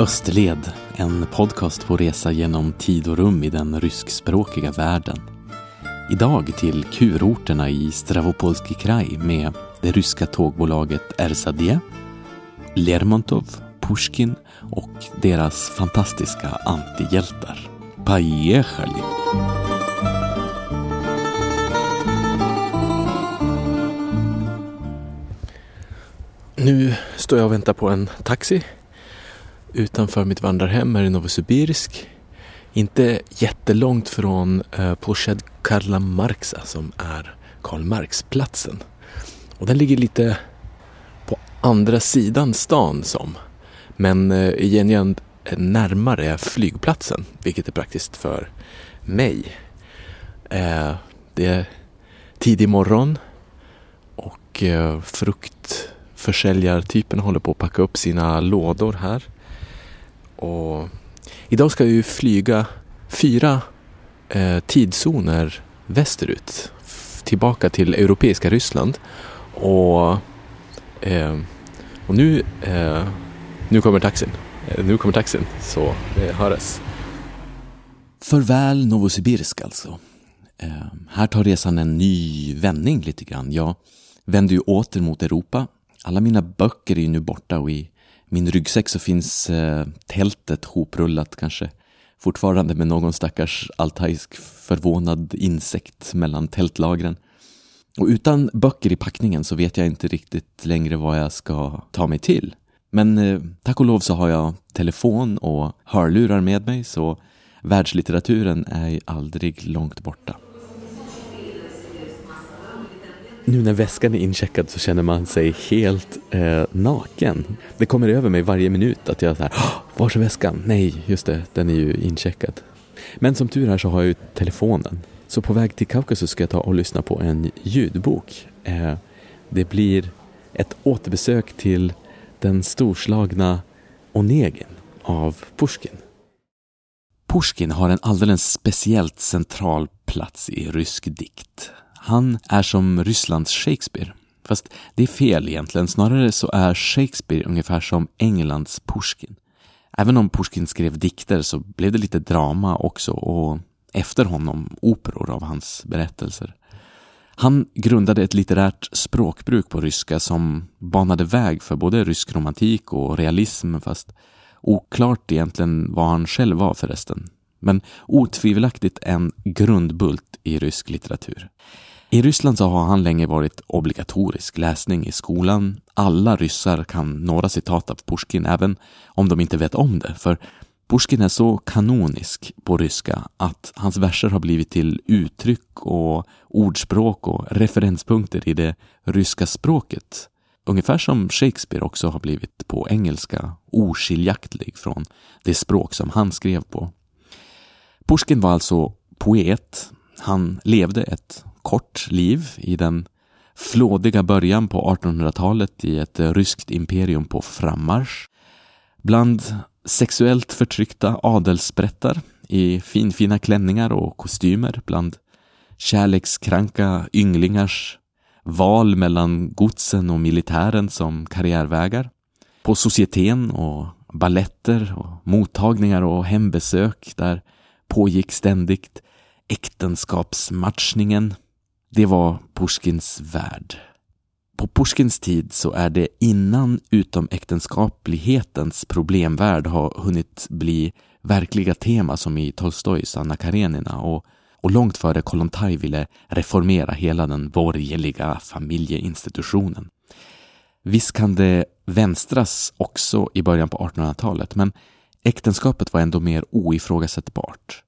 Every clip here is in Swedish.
Österled, en podcast på resa genom tid och rum i den ryskspråkiga världen. Idag till kurorterna i Stravopolski kraj med det ryska tågbolaget Erzadie, Lermontov, Pushkin och deras fantastiska antihjältar. Поехали! Nu står jag och väntar på en taxi utanför mitt vandrarhem här i Novosibirsk. Inte jättelångt från eh, Ploshad Karla Marxa eh, som är Karl Marx-platsen. Och den ligger lite på andra sidan stan som. Men eh, i gengäld närmare flygplatsen, vilket är praktiskt för mig. Eh, det är tidig morgon och eh, fruktförsäljartypen håller på att packa upp sina lådor här. Och idag ska jag ju flyga fyra eh, tidszoner västerut tillbaka till europeiska Ryssland. Och, eh, och nu, eh, nu kommer taxin. Eh, nu kommer taxin, så det hörs. Farväl Novosibirsk alltså. Eh, här tar resan en ny vändning lite grann. Jag vänder ju åter mot Europa. Alla mina böcker är ju nu borta och i min ryggsäck så finns eh, tältet hoprullat kanske fortfarande med någon stackars altaisk förvånad insekt mellan tältlagren. Och utan böcker i packningen så vet jag inte riktigt längre vad jag ska ta mig till. Men eh, tack och lov så har jag telefon och hörlurar med mig så världslitteraturen är aldrig långt borta. Nu när väskan är incheckad så känner man sig helt eh, naken. Det kommer över mig varje minut att jag såhär, var är väskan? Nej, just det, den är ju incheckad. Men som tur är så har jag ju telefonen. Så på väg till Kaukasus ska jag ta och lyssna på en ljudbok. Eh, det blir ett återbesök till den storslagna Onegin av Pushkin. Pushkin har en alldeles speciellt central plats i rysk dikt. Han är som Rysslands Shakespeare. Fast det är fel egentligen. Snarare så är Shakespeare ungefär som Englands Pushkin. Även om Pushkin skrev dikter så blev det lite drama också och efter honom operor av hans berättelser. Han grundade ett litterärt språkbruk på ryska som banade väg för både rysk romantik och realism fast oklart egentligen vad han själv var förresten. Men otvivelaktigt en grundbult i rysk litteratur. I Ryssland så har han länge varit obligatorisk läsning i skolan. Alla ryssar kan några citat av Pushkin även om de inte vet om det. För Pushkin är så kanonisk på ryska att hans verser har blivit till uttryck och ordspråk och referenspunkter i det ryska språket. Ungefär som Shakespeare också har blivit på engelska oskiljaktlig från det språk som han skrev på. Pushkin var alltså poet. Han levde ett kort liv i den flådiga början på 1800-talet i ett eh, ryskt imperium på frammarsch. Bland sexuellt förtryckta adelssprättar i finfina klänningar och kostymer, bland kärlekskranka ynglingars val mellan godsen och militären som karriärvägar. På societen och balletter och mottagningar och hembesök där pågick ständigt äktenskapsmatchningen det var Pushkins värld. På Pushkins tid så är det innan utomäktenskaplighetens problemvärld har hunnit bli verkliga tema som i Tolstojs Anna Karenina och, och långt före Kollontaj ville reformera hela den borgerliga familjeinstitutionen. Visst kan det vänstras också i början på 1800-talet men äktenskapet var ändå mer oifrågasättbart.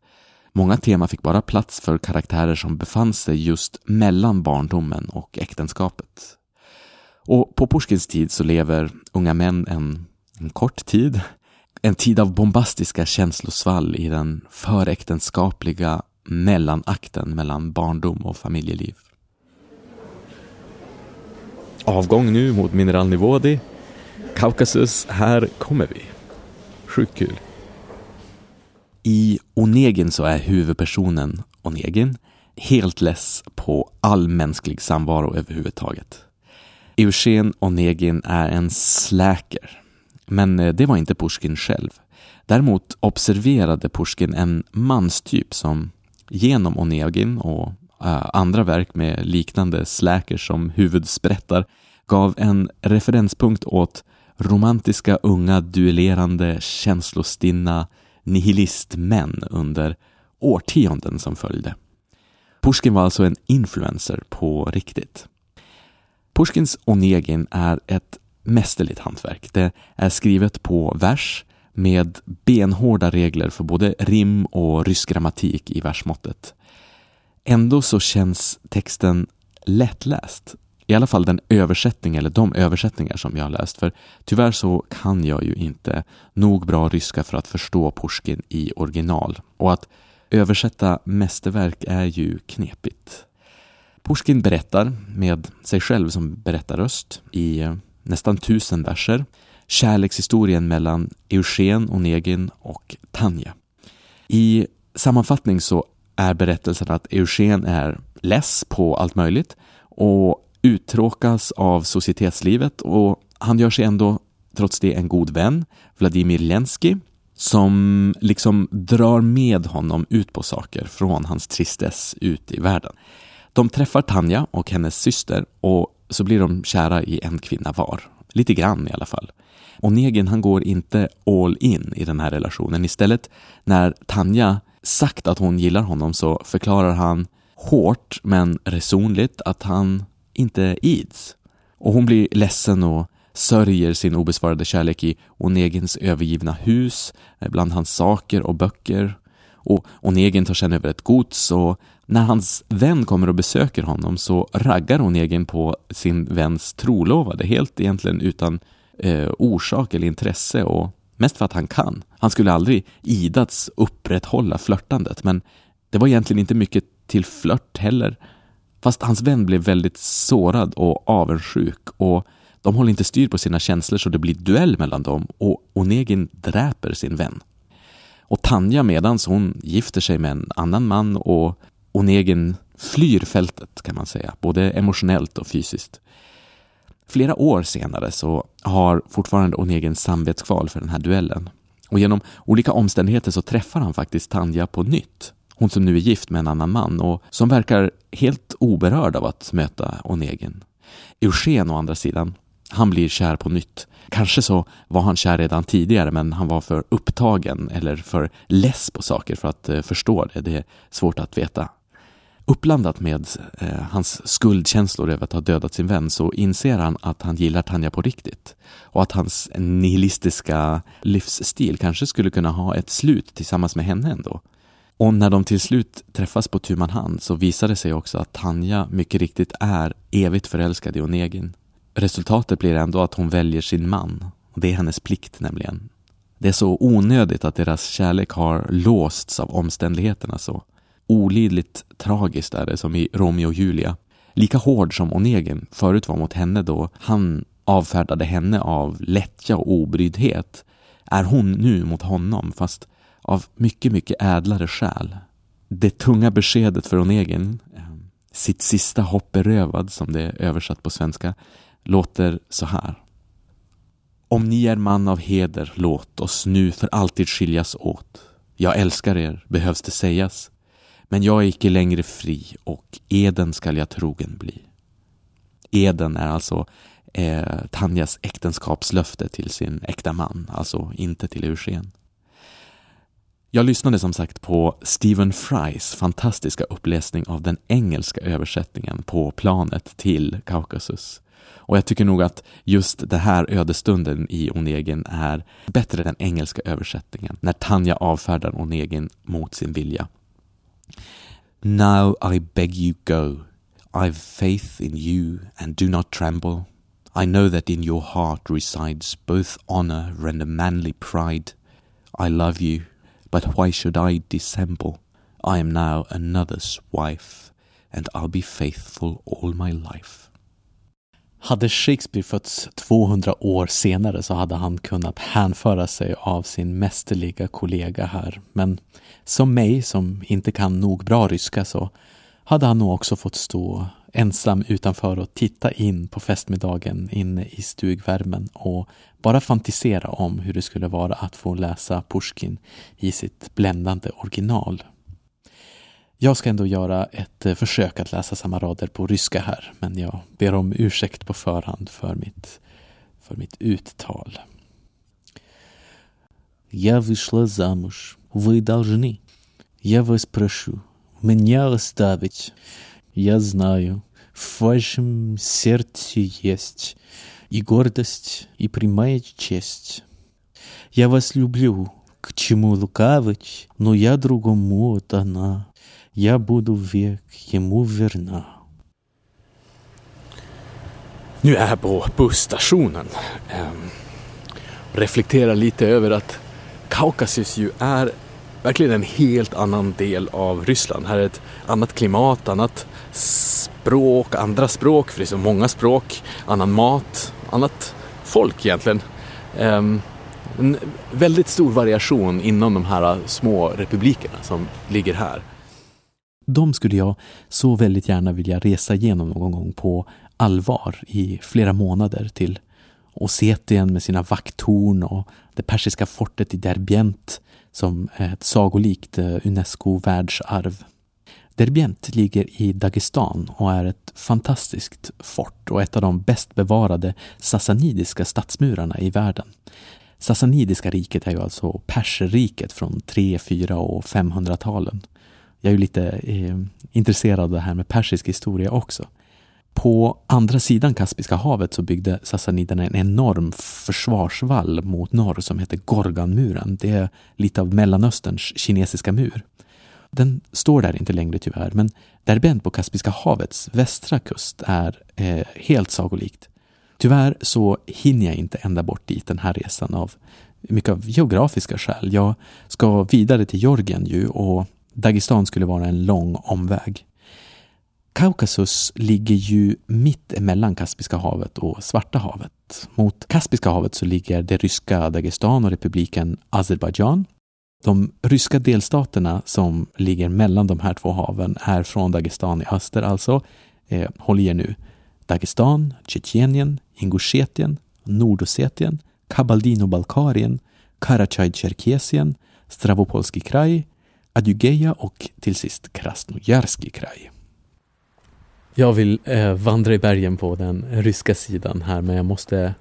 Många teman fick bara plats för karaktärer som befann sig just mellan barndomen och äktenskapet. Och på Pushkins tid så lever unga män en, en kort tid. En tid av bombastiska känslosvall i den föräktenskapliga mellanakten mellan barndom och familjeliv. Avgång nu mot Mineralnivådi. Kaukasus, här kommer vi. Sjukt kul. I Onegin så är huvudpersonen Onegin helt less på all mänsklig samvaro överhuvudtaget. Eugen Onegin är en släker. Men eh, det var inte Pushkin själv. Däremot observerade Pushkin en manstyp som genom Onegin och eh, andra verk med liknande släker som huvudsprättar gav en referenspunkt åt romantiska, unga, duellerande, känslostinna nihilistmän under årtionden som följde. Pushkin var alltså en influencer på riktigt. Pushkins Onegin är ett mästerligt hantverk. Det är skrivet på vers med benhårda regler för både rim och rysk grammatik i versmåttet. Ändå så känns texten lättläst. I alla fall den översättning, eller de översättningar som jag har läst. För tyvärr så kan jag ju inte nog bra ryska för att förstå Pushkin i original. Och att översätta mästerverk är ju knepigt. Pushkin berättar med sig själv som berättarröst i eh, nästan tusen verser kärlekshistorien mellan Eugen Onegin och Tanja. I sammanfattning så är berättelsen att Eugen är less på allt möjligt och uttråkas av societetslivet och han gör sig ändå trots det en god vän, Vladimir Lenski, som liksom drar med honom ut på saker från hans tristess ut i världen. De träffar Tanja och hennes syster och så blir de kära i en kvinna var. Lite grann i alla fall. Onegin han går inte all in i den här relationen. Istället när Tanja sagt att hon gillar honom så förklarar han hårt men resonligt att han inte ids. Och hon blir ledsen och sörjer sin obesvarade kärlek i Onegins övergivna hus, eh, bland hans saker och böcker. Och Onegin tar sen över ett gods och när hans vän kommer och besöker honom så raggar Onegin på sin väns trolovade, helt egentligen utan eh, orsak eller intresse och mest för att han kan. Han skulle aldrig idats upprätthålla flörtandet, men det var egentligen inte mycket till flört heller. Fast hans vän blev väldigt sårad och avundsjuk och de håller inte styr på sina känslor så det blir duell mellan dem och Onegin dräper sin vän. Och Tanja medans hon gifter sig med en annan man och Onegin flyr fältet kan man säga, både emotionellt och fysiskt. Flera år senare så har fortfarande Onegin samvetskval för den här duellen. Och genom olika omständigheter så träffar han faktiskt Tanja på nytt. Hon som nu är gift med en annan man och som verkar helt oberörd av att möta Onegin. Eugen å andra sidan, han blir kär på nytt. Kanske så var han kär redan tidigare men han var för upptagen eller för less på saker för att eh, förstå det. Det är svårt att veta. Uppblandat med eh, hans skuldkänslor över att ha dödat sin vän så inser han att han gillar Tanja på riktigt och att hans nihilistiska livsstil kanske skulle kunna ha ett slut tillsammans med henne ändå. Och när de till slut träffas på tu man hand så visar det sig också att Tanja mycket riktigt är evigt förälskad i Onegin. Resultatet blir ändå att hon väljer sin man. Och det är hennes plikt nämligen. Det är så onödigt att deras kärlek har låsts av omständigheterna så. Olidligt tragiskt är det som i Romeo och Julia. Lika hård som Onegin förut var mot henne då han avfärdade henne av lättja och obryddhet är hon nu mot honom fast av mycket, mycket ädlare skäl. Det tunga beskedet för Onegin, eh, sitt sista hopp berövad som det är översatt på svenska, låter så här. Om ni är man av heder, låt oss nu för alltid skiljas åt. Jag älskar er, behövs det sägas. Men jag är icke längre fri och eden skall jag trogen bli. Eden är alltså eh, Tanjas äktenskapslöfte till sin äkta man, alltså inte till Eugen. Jag lyssnade som sagt på Stephen Frys fantastiska uppläsning av den engelska översättningen på planet till Kaukasus. Och jag tycker nog att just den här ödestunden i Onegin är bättre än den engelska översättningen, när Tanja avfärdar Onegin mot sin vilja. Now I beg you go. I've faith in you and do not tremble. I know that in your heart resides both honor and a manly pride. I love you, but why should I dissemble? I am now another's wife, and I'll be faithful all my life. Hade Shakespeare fötts 200 år senare så hade han kunnat hänföra sig av sin mästerliga kollega här. Men som mig, som inte kan nog bra ryska, så hade han nog också fått stå ensam utanför och titta in på festmiddagen inne i stugvärmen och bara fantisera om hur det skulle vara att få läsa Pushkin i sitt bländande original. Jag ska ändå göra ett eh, försök att läsa samma rader på ryska här, men jag ber om ursäkt på förhand för mitt, för mitt uttal. Я вышла замуж. Вы должны. Я вас прошу, меня оставить. Я знаю, в вашем сердце есть и гордость, и прямая честь. Я вас люблю, к чему лукавить, но я другому отдана. Я буду век ему верна. Nu är jag på busstationen. Um, reflekterar lite över att Kaukasus ju är verkligen en helt annan del av Ryssland. Här är ett annat klimat, annat språk, andra språk, för det är så många språk, annan mat, annat folk egentligen. Um, en väldigt stor variation inom de här små republikerna som ligger här. De skulle jag så väldigt gärna vilja resa igenom någon gång på allvar i flera månader till Ossetien med sina vakttorn och det persiska fortet i Derbent som är ett sagolikt eh, Unesco-världsarv. Derbent ligger i Dagestan och är ett fantastiskt fort och ett av de bäst bevarade sassanidiska stadsmurarna i världen. Sassanidiska riket är ju alltså perserriket från 3, 4 och 500-talen. Jag är ju lite eh, intresserad av det här med persisk historia också. På andra sidan Kaspiska havet så byggde sassaniderna en enorm försvarsvall mot norr som heter Gorganmuren. Det är lite av Mellanösterns kinesiska mur. Den står där inte längre tyvärr, men Derbent på Kaspiska havets västra kust är eh, helt sagolikt. Tyvärr så hinner jag inte ända bort dit den här resan av mycket av geografiska skäl. Jag ska vidare till Georgien ju och Dagestan skulle vara en lång omväg. Kaukasus ligger ju mitt emellan Kaspiska havet och Svarta havet. Mot Kaspiska havet så ligger det ryska Dagestan och republiken Azerbajdzjan. De ryska delstaterna som ligger mellan de här två haven är från Dagestan i öster alltså. Eh, håll i er nu. Dagestan, Tjetjenien, Ingusjetien, Nordossetien, Kabaldino-Balkarien, Karachay-Cherkesien, Stravopolski kraj, Adjugeja och till sist Krasnojarski kraj. Jag vill eh, vandra i bergen på den ryska sidan här men jag måste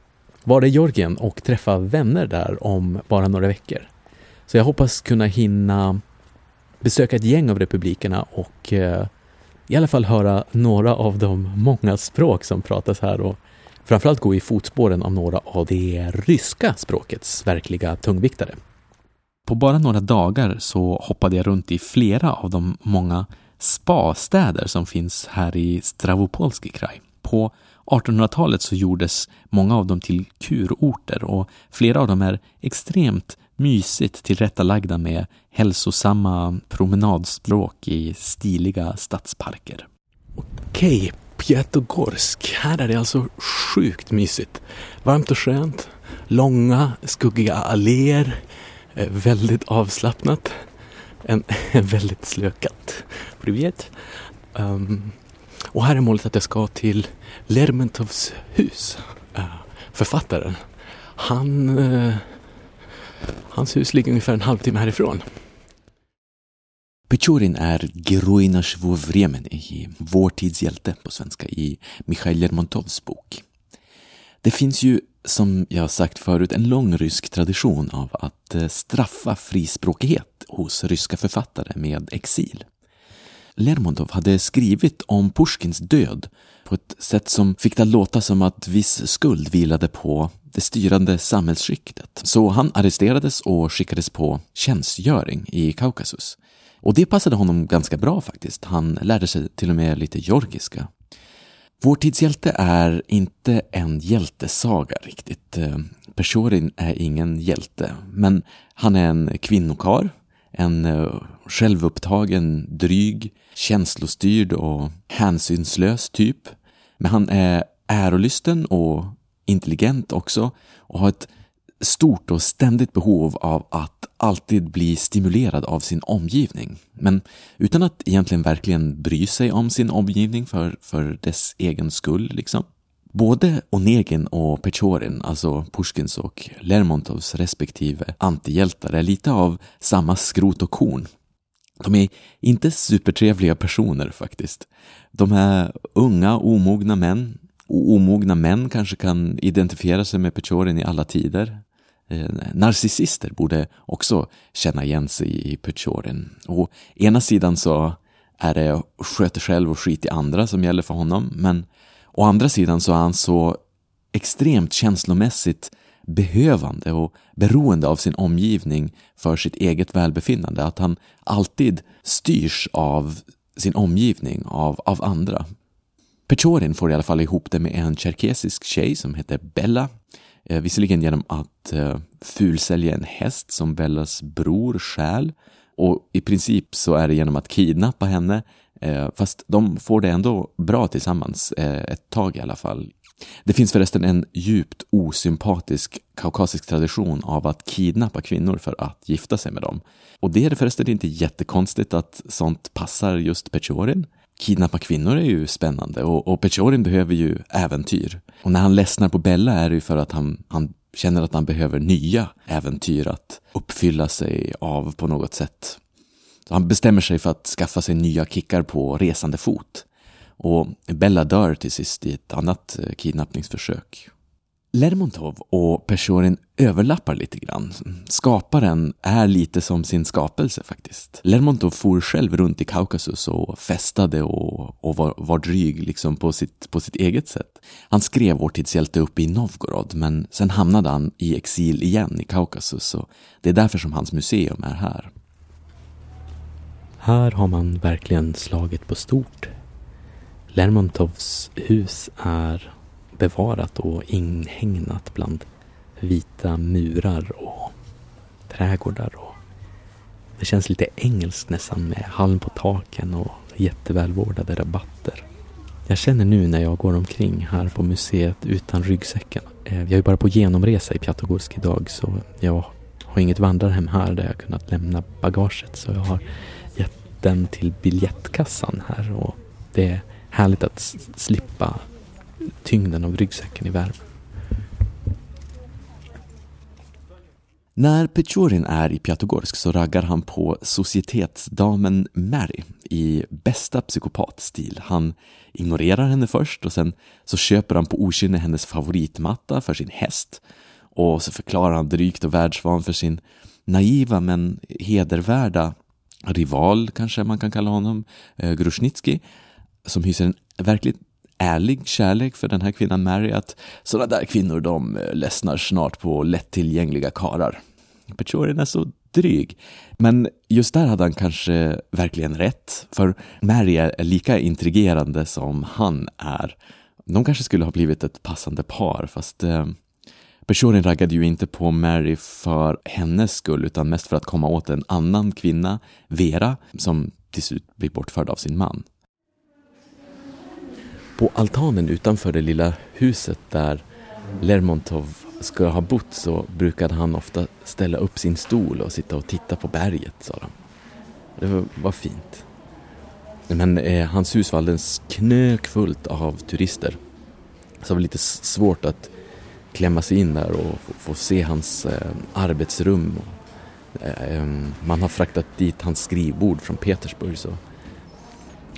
vara i Georgien och träffa vänner där om bara några veckor. Så jag hoppas kunna hinna besöka ett gäng av republikerna och eh, i alla fall höra några av de många språk som pratas här och framförallt gå i fotspåren av några av det ryska språkets verkliga tungviktare. På bara några dagar så hoppade jag runt i flera av de många spastäder som finns här i Stravopolski kraj. På 1800-talet så gjordes många av dem till kurorter och flera av dem är extremt mysigt tillrättalagda med hälsosamma promenadstråk i stiliga stadsparker. Okej, Pjätogorsk. Här är det alltså sjukt mysigt. Varmt och skönt, långa skuggiga alléer, eh, väldigt avslappnat. En, en väldigt slökat. Privet. Um, och här är målet att jag ska till Lermontovs hus. Uh, författaren. Han uh, Hans hus ligger ungefär en halvtimme härifrån. Petjorin är Geroina Shvovremenij, Vår tids hjälte på svenska, i Mikhail Lermontovs bok. Det finns ju, som jag sagt förut, en lång rysk tradition av att eh, straffa frispråkighet hos ryska författare med exil. Lermontov hade skrivit om Pushkins död på ett sätt som fick det att låta som att viss skuld vilade på det styrande samhällsskiktet. Så han arresterades och skickades på tjänstgöring i Kaukasus. Och det passade honom ganska bra faktiskt. Han lärde sig till och med lite georgiska. Vår tidshjälte är inte en hjältesaga riktigt. Eh, Peshorin är ingen hjälte, men han är en kvinnokar, en eh, självupptagen, dryg, känslostyrd och hänsynslös typ. Men han är ärolysten och intelligent också och har ett stort och ständigt behov av att alltid bli stimulerad av sin omgivning. Men utan att egentligen verkligen bry sig om sin omgivning för, för dess egen skull. Liksom. Både Onegin och Pechorin, alltså Pushkins och Lermontovs respektive antihjältar, är lite av samma skrot och korn. De är inte supertrevliga personer faktiskt. De är unga, omogna män. Och omogna män kanske kan identifiera sig med Pechorin i alla tider. Eh, narcissister borde också känna igen sig i Pechorin. Å ena sidan så är det sköt själv och skit i andra som gäller för honom, men å andra sidan så är han så extremt känslomässigt behövande och beroende av sin omgivning för sitt eget välbefinnande, att han alltid styrs av sin omgivning, av, av andra. Pechorin får i alla fall ihop det med en tjerkesisk tjej som heter Bella Eh, visserligen genom att eh, fulsälja en häst som Bellas bror stjäl och i princip så är det genom att kidnappa henne eh, fast de får det ändå bra tillsammans, eh, ett tag i alla fall. Det finns förresten en djupt osympatisk kaukasisk tradition av att kidnappa kvinnor för att gifta sig med dem. Och det är det förresten inte jättekonstigt att sånt passar just Pechorin kidnappa kvinnor är ju spännande och, och Pechorin behöver ju äventyr. Och när han ledsnar på Bella är det ju för att han, han känner att han behöver nya äventyr att uppfylla sig av på något sätt. Så han bestämmer sig för att skaffa sig nya kickar på resande fot. Och Bella dör till sist i ett annat eh, kidnappningsförsök. Lermontov och Peshorin överlappar lite grann. Skaparen är lite som sin skapelse faktiskt. Lermontov for själv runt i Kaukasus och festade och, och var, var dryg liksom på sitt, på sitt eget sätt. Han skrev Vår tids hjälte uppe i Novgorod men sen hamnade han i exil igen i Kaukasus och det är därför som hans museum är här. Här har man verkligen slagit på stort. Lermontovs hus är bevarat och inhägnat bland vita murar och trädgårdar. Och det känns lite engelskt nästan med halm på taken och jättevälvårdade rabatter. Jag känner nu när jag går omkring här på museet utan ryggsäcken. Eh, jag är bara på genomresa i Piatogorsk idag så jag har inget vandrarhem här där jag kunnat lämna bagaget så jag har gett den till biljettkassan här och det är härligt att slippa tyngden av ryggsäcken i värmen. När Pechorin är i Piatogorsk så raggar han på societetsdamen Mary i bästa psykopatstil. Han ignorerar henne först och sen så köper han på okynne hennes favoritmatta för sin häst och så förklarar han drygt och världsvan för sin naiva men hedervärda rival, kanske man kan kalla honom, eh, Grushnitsky, som hyser en verkligt ärlig kärlek för den här kvinnan Mary att sådana där kvinnor de eh, ledsnar snart på lättillgängliga karar. Petjorin är så dryg. Men just där hade han kanske verkligen rätt, för Mary är lika intrigerande som han är. De kanske skulle ha blivit ett passande par, fast eh, eh, raggade ju inte på Mary för hennes skull, utan mest för att komma åt en annan kvinna, Vera, som till slut blir bortförd av sin man. På altanen utanför det lilla huset där Lermontov ska ha bott så brukade han ofta ställa upp sin stol och sitta och titta på berget, sa de. Det var, var fint. Men eh, hans hus var alldeles knökfullt av turister. Så det var lite svårt att klämma sig in där och få, få se hans eh, arbetsrum. Och, eh, man har fraktat dit hans skrivbord från Petersburg så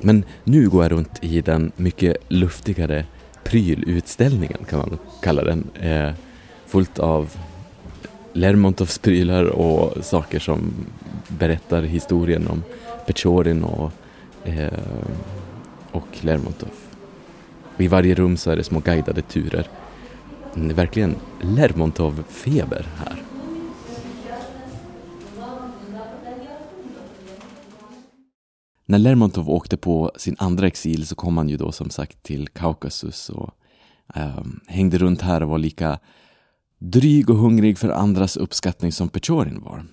men nu går jag runt i den mycket luftigare prylutställningen kan man kalla den. Eh, fullt av Lermontovs prylar och saker som berättar historien om Pechorin och, eh, och Lermontov. Och I varje rum så är det små guidade turer. Det är verkligen Lermontov-feber här. När Lermontov åkte på sin andra exil så kom han ju då som sagt till Kaukasus och eh, hängde runt här och var lika dryg och hungrig för andras uppskattning som Pechorin var.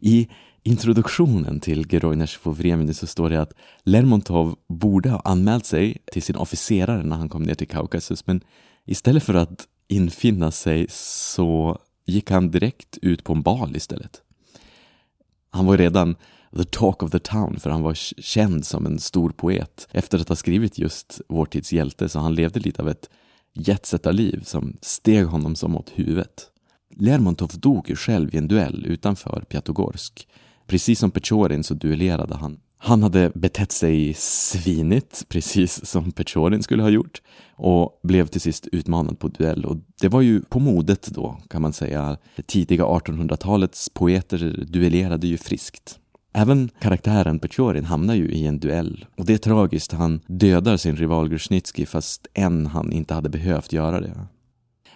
I introduktionen till Gerojners Vremny så står det att Lermontov borde ha anmält sig till sin officerare när han kom ner till Kaukasus men istället för att infinna sig så gick han direkt ut på en bal istället. Han var redan the talk of the town för han var känd som en stor poet efter att ha skrivit just Vår tids hjälte så han levde lite av ett jetsetarliv som steg honom som åt huvudet. Lermontov dog ju själv i en duell utanför Pjatogorsk. Precis som Petjorin så duellerade han han hade betett sig svinigt, precis som Pechorin skulle ha gjort och blev till sist utmanad på duell. Och det var ju på modet då, kan man säga. Det tidiga 1800-talets poeter duellerade ju friskt. Även karaktären Pechorin hamnar ju i en duell. Och det är tragiskt, han dödar sin rival Grusjnitskij fast än han inte hade behövt göra det.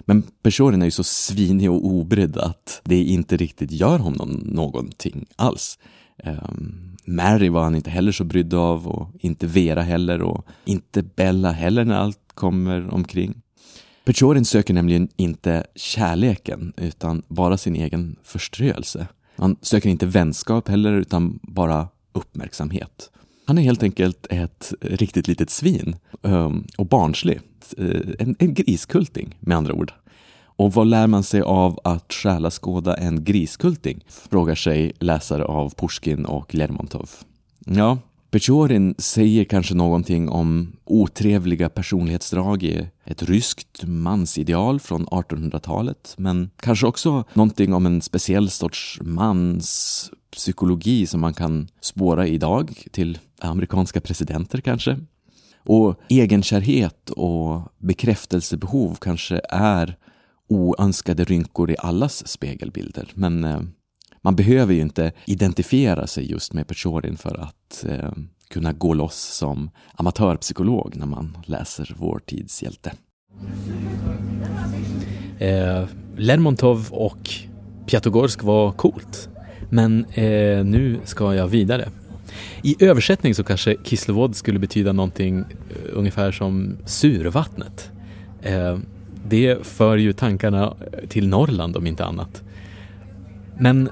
Men Pechorin är ju så svinig och obrydd att det inte riktigt gör honom någonting alls. Um, Mary var han inte heller så brydd av och inte Vera heller och inte Bella heller när allt kommer omkring. Pechorin söker nämligen inte kärleken utan bara sin egen förströelse. Han söker inte vänskap heller utan bara uppmärksamhet. Han är helt enkelt ett riktigt litet svin um, och barnslig. Eh, en, en griskulting med andra ord. Och vad lär man sig av att själaskåda en griskulting? Frågar sig läsare av Pushkin och Lermontov. Ja, Pechorin säger kanske någonting om otrevliga personlighetsdrag i ett ryskt mansideal från 1800-talet, men kanske också någonting om en speciell sorts mans psykologi som man kan spåra idag till amerikanska presidenter kanske. Och egenkärhet och bekräftelsebehov kanske är oönskade rynkor i allas spegelbilder. Men eh, man behöver ju inte identifiera sig just med Petjorin för att eh, kunna gå loss som amatörpsykolog när man läser Vår tids hjälte. Eh, Lermontov och Pjatogorsk var coolt. Men eh, nu ska jag vidare. I översättning så kanske Kislovod skulle betyda någonting eh, ungefär som survattnet. Eh, det för ju tankarna till Norrland om inte annat. Men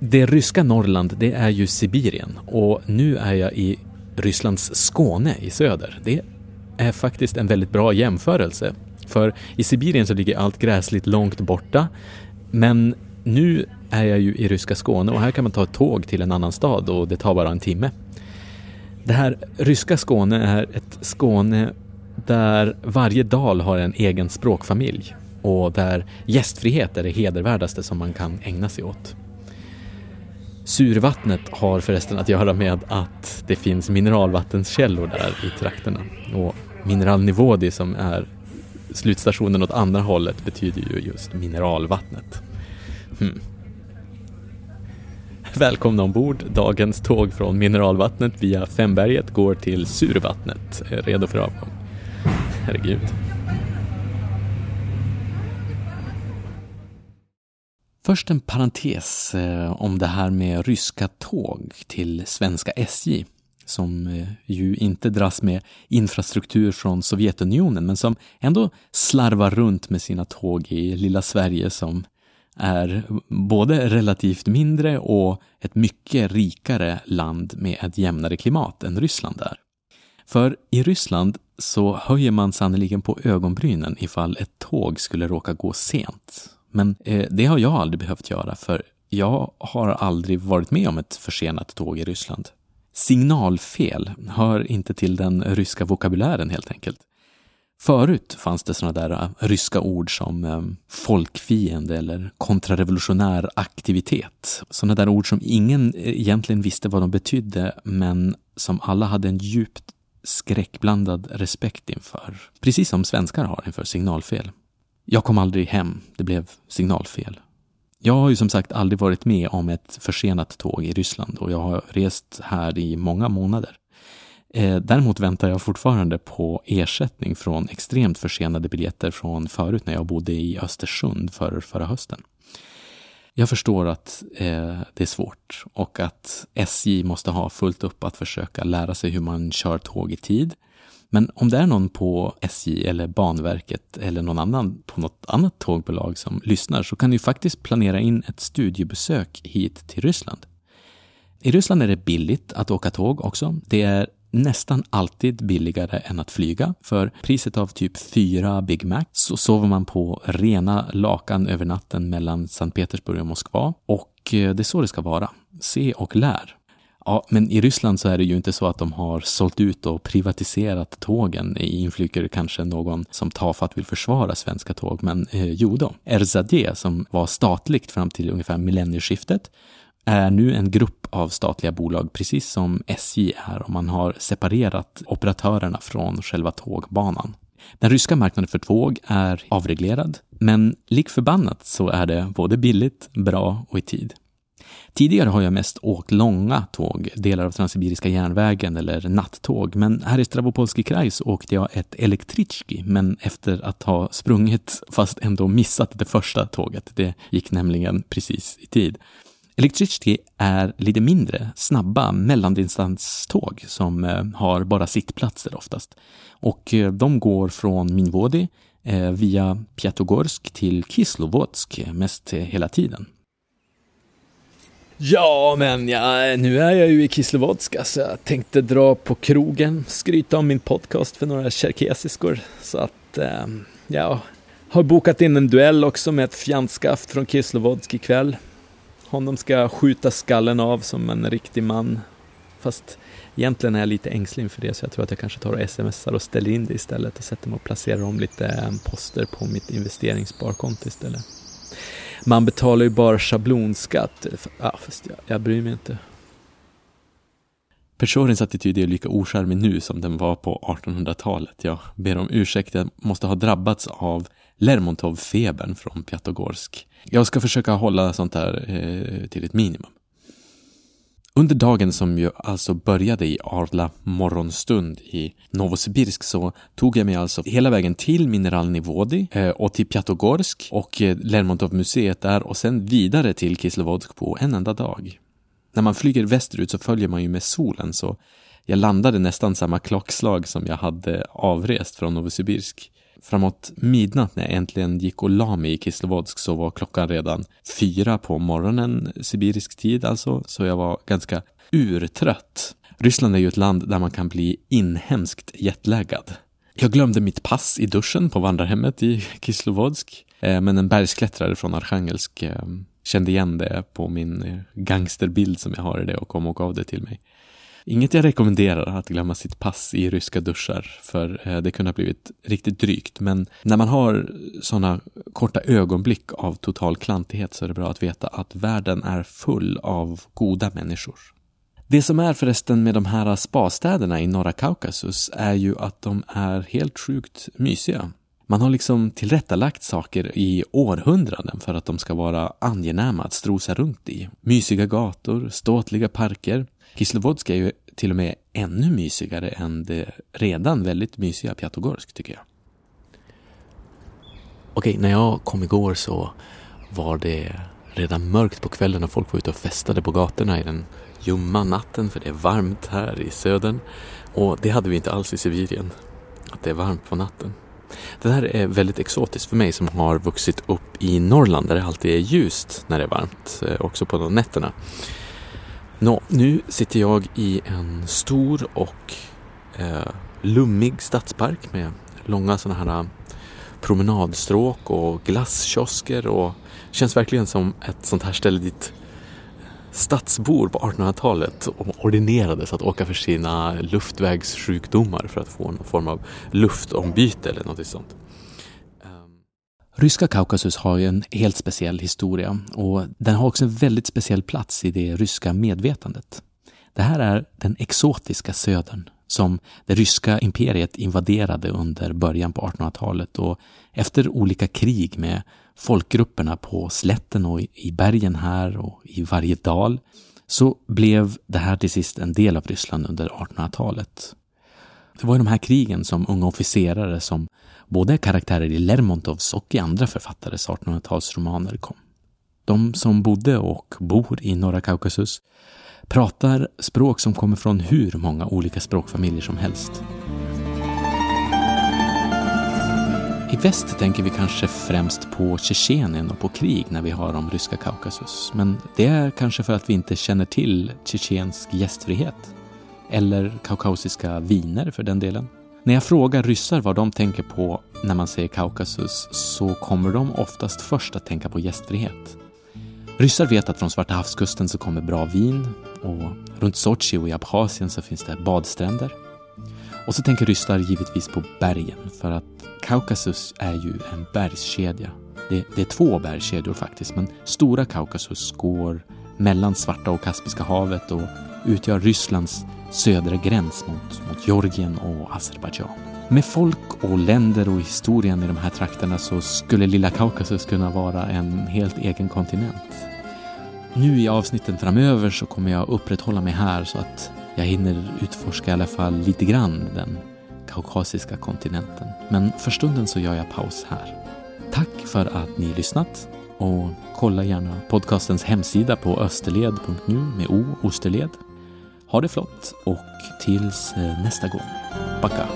det ryska Norrland, det är ju Sibirien och nu är jag i Rysslands Skåne i söder. Det är faktiskt en väldigt bra jämförelse. För i Sibirien så ligger allt gräsligt långt borta. Men nu är jag ju i ryska Skåne och här kan man ta ett tåg till en annan stad och det tar bara en timme. Det här ryska Skåne är ett Skåne där varje dal har en egen språkfamilj och där gästfrihet är det hedervärdaste som man kan ägna sig åt. Survattnet har förresten att göra med att det finns mineralvattenskällor där i trakterna. Och Mineralnivådi som är slutstationen åt andra hållet, betyder ju just mineralvattnet. Hmm. Välkomna ombord. Dagens tåg från mineralvattnet via Femberget går till Survattnet. Redo för avgång herregud. Först en parentes eh, om det här med ryska tåg till svenska SJ som eh, ju inte dras med infrastruktur från Sovjetunionen men som ändå slarvar runt med sina tåg i lilla Sverige som är både relativt mindre och ett mycket rikare land med ett jämnare klimat än Ryssland är. För i Ryssland så höjer man sannoliken på ögonbrynen ifall ett tåg skulle råka gå sent. Men eh, det har jag aldrig behövt göra för jag har aldrig varit med om ett försenat tåg i Ryssland. Signalfel hör inte till den ryska vokabulären helt enkelt. Förut fanns det sådana där eh, ryska ord som eh, folkfiende eller kontrarevolutionär aktivitet. Sådana där ord som ingen eh, egentligen visste vad de betydde men som alla hade en djupt skräckblandad respekt inför. Precis som svenskar har inför signalfel. Jag kom aldrig hem, det blev signalfel. Jag har ju som sagt aldrig varit med om ett försenat tåg i Ryssland och jag har rest här i många månader. Eh, däremot väntar jag fortfarande på ersättning från extremt försenade biljetter från förut när jag bodde i Östersund för förra hösten. Jag förstår att eh, det är svårt och att SJ måste ha fullt upp att försöka lära sig hur man kör tåg i tid. Men om det är någon på SJ eller Banverket eller någon annan på något annat tågbolag som lyssnar så kan ni faktiskt planera in ett studiebesök hit till Ryssland. I Ryssland är det billigt att åka tåg också. Det är nästan alltid billigare än att flyga. För priset av typ fyra Big Mac så sover man på rena lakan över natten mellan Sankt Petersburg och Moskva. Och eh, det är så det ska vara. Se och lär. Ja, men i Ryssland så är det ju inte så att de har sålt ut och privatiserat tågen. Inflyger kanske någon som tafatt vill försvara svenska tåg, men eh, jo då. RZD, som var statligt fram till ungefär millennieskiftet, är nu en grupp av statliga bolag, precis som SJ är, och man har separerat operatörerna från själva tågbanan. Den ryska marknaden för tåg är avreglerad, men lik förbannat så är det både billigt, bra och i tid. Tidigare har jag mest åkt långa tåg, delar av Transsibiriska järnvägen eller nattåg, men här i Stravopolski kraj så åkte jag ett elektritski, men efter att ha sprungit fast ändå missat det första tåget. Det gick nämligen precis i tid. Elektricity är lite mindre, snabba mellandistanståg som eh, har bara sittplatser oftast. Och eh, de går från Minvodi eh, via Pjatogorsk till Kislovodsk mest hela tiden. Ja, men ja, nu är jag ju i Kislovodsk, så jag tänkte dra på krogen, skryta om min podcast för några tjerkesiskor. Så att, ja, har bokat in en duell också med ett fjantskaft från Kislovodsk ikväll. Honom ska jag skjuta skallen av som en riktig man. Fast egentligen är jag lite ängslig inför det så jag tror att jag kanske tar och smsar och ställer in det istället och sätter mig och placerar om lite eh, poster på mitt investeringssparkonto istället. Man betalar ju bara schablonskatt. Ja, fast jag, jag bryr mig inte. Persorins attityd är lika ocharmig nu som den var på 1800-talet. Jag ber om ursäkt, jag måste ha drabbats av Lermontov-febern från Pjatogorsk. Jag ska försöka hålla sånt här eh, till ett minimum. Under dagen som ju alltså började i Arla morgonstund i Novosibirsk så tog jag mig alltså hela vägen till Mineralnivodi eh, och till Pjatogorsk och eh, Lermontov-museet där och sen vidare till Kislovodsk på en enda dag. När man flyger västerut så följer man ju med solen så jag landade nästan samma klockslag som jag hade avrest från Novosibirsk. Framåt midnatt när jag äntligen gick och la mig i Kislovodsk så var klockan redan fyra på morgonen, sibirisk tid alltså, så jag var ganska urtrött. Ryssland är ju ett land där man kan bli inhemskt jetlaggad. Jag glömde mitt pass i duschen på vandrarhemmet i Kislovodsk, eh, men en bergsklättrare från Arkhangelsk eh, kände igen det på min eh, gangsterbild som jag har i det och kom och gav det till mig. Inget jag rekommenderar att glömma sitt pass i ryska duschar, för eh, det kunde ha blivit riktigt drygt. Men när man har sådana korta ögonblick av total klantighet så är det bra att veta att världen är full av goda människor. Det som är förresten med de här spastäderna i norra Kaukasus är ju att de är helt sjukt mysiga. Man har liksom tillrättalagt saker i århundraden för att de ska vara angenäma att strosa runt i. Mysiga gator, ståtliga parker, Kislovodsk är ju till och med ännu mysigare än det redan väldigt mysiga Pjatogorsk tycker jag. Okej, när jag kom igår så var det redan mörkt på kvällen och folk var ute och festade på gatorna i den ljumma natten för det är varmt här i södern. Och det hade vi inte alls i Sibirien, att det är varmt på natten. Det här är väldigt exotiskt för mig som har vuxit upp i Norrland där det alltid är ljust när det är varmt, eh, också på nätterna. Nå, nu sitter jag i en stor och eh, lummig stadspark med långa sådana här eh, promenadstråk och glasskiosker och känns verkligen som ett sånt här ställe dit stadsbor på 1800-talet ordinerades att åka för sina luftvägssjukdomar för att få någon form av luftombyte eller något sånt. Ryska Kaukasus har ju en helt speciell historia och den har också en väldigt speciell plats i det ryska medvetandet. Det här är den exotiska södern som det ryska imperiet invaderade under början på 1800-talet och efter olika krig med folkgrupperna på slätten och i bergen här och i varje dal så blev det här till sist en del av Ryssland under 1800-talet. Det var i de här krigen som unga officerare som både karaktärer i Lermontovs och i andra författares 1800-talsromaner kom. De som bodde och bor i norra Kaukasus pratar språk som kommer från hur många olika språkfamiljer som helst. I väst tänker vi kanske främst på Tjetjenien och på krig när vi har om ryska Kaukasus. Men det är kanske för att vi inte känner till tjetjensk gästfrihet. eller kaukasiska viner för den delen. När jag frågar ryssar vad de tänker på när man säger Kaukasus så kommer de oftast först att tänka på gästfrihet. Ryssar vet att från Svarta havskusten så kommer bra vin och runt Sochi och i Abchasien så finns det badstränder. Och så tänker ryssar givetvis på bergen för att Kaukasus är ju en bergskedja. Det, det är två bergskedjor faktiskt, men Stora Kaukasus går mellan Svarta och Kaspiska havet och utgör Rysslands södra gräns mot, mot Georgien och Azerbajdzjan. Med folk och länder och historien i de här trakterna så skulle lilla Kaukasus kunna vara en helt egen kontinent. Nu i avsnitten framöver så kommer jag upprätthålla mig här så att jag hinner utforska i alla fall lite grann den kaukasiska kontinenten. Men för stunden så gör jag paus här. Tack för att ni lyssnat och kolla gärna podcastens hemsida på österled.nu med o, Osterled. Ha det flott och tills eh, nästa gång. Backa!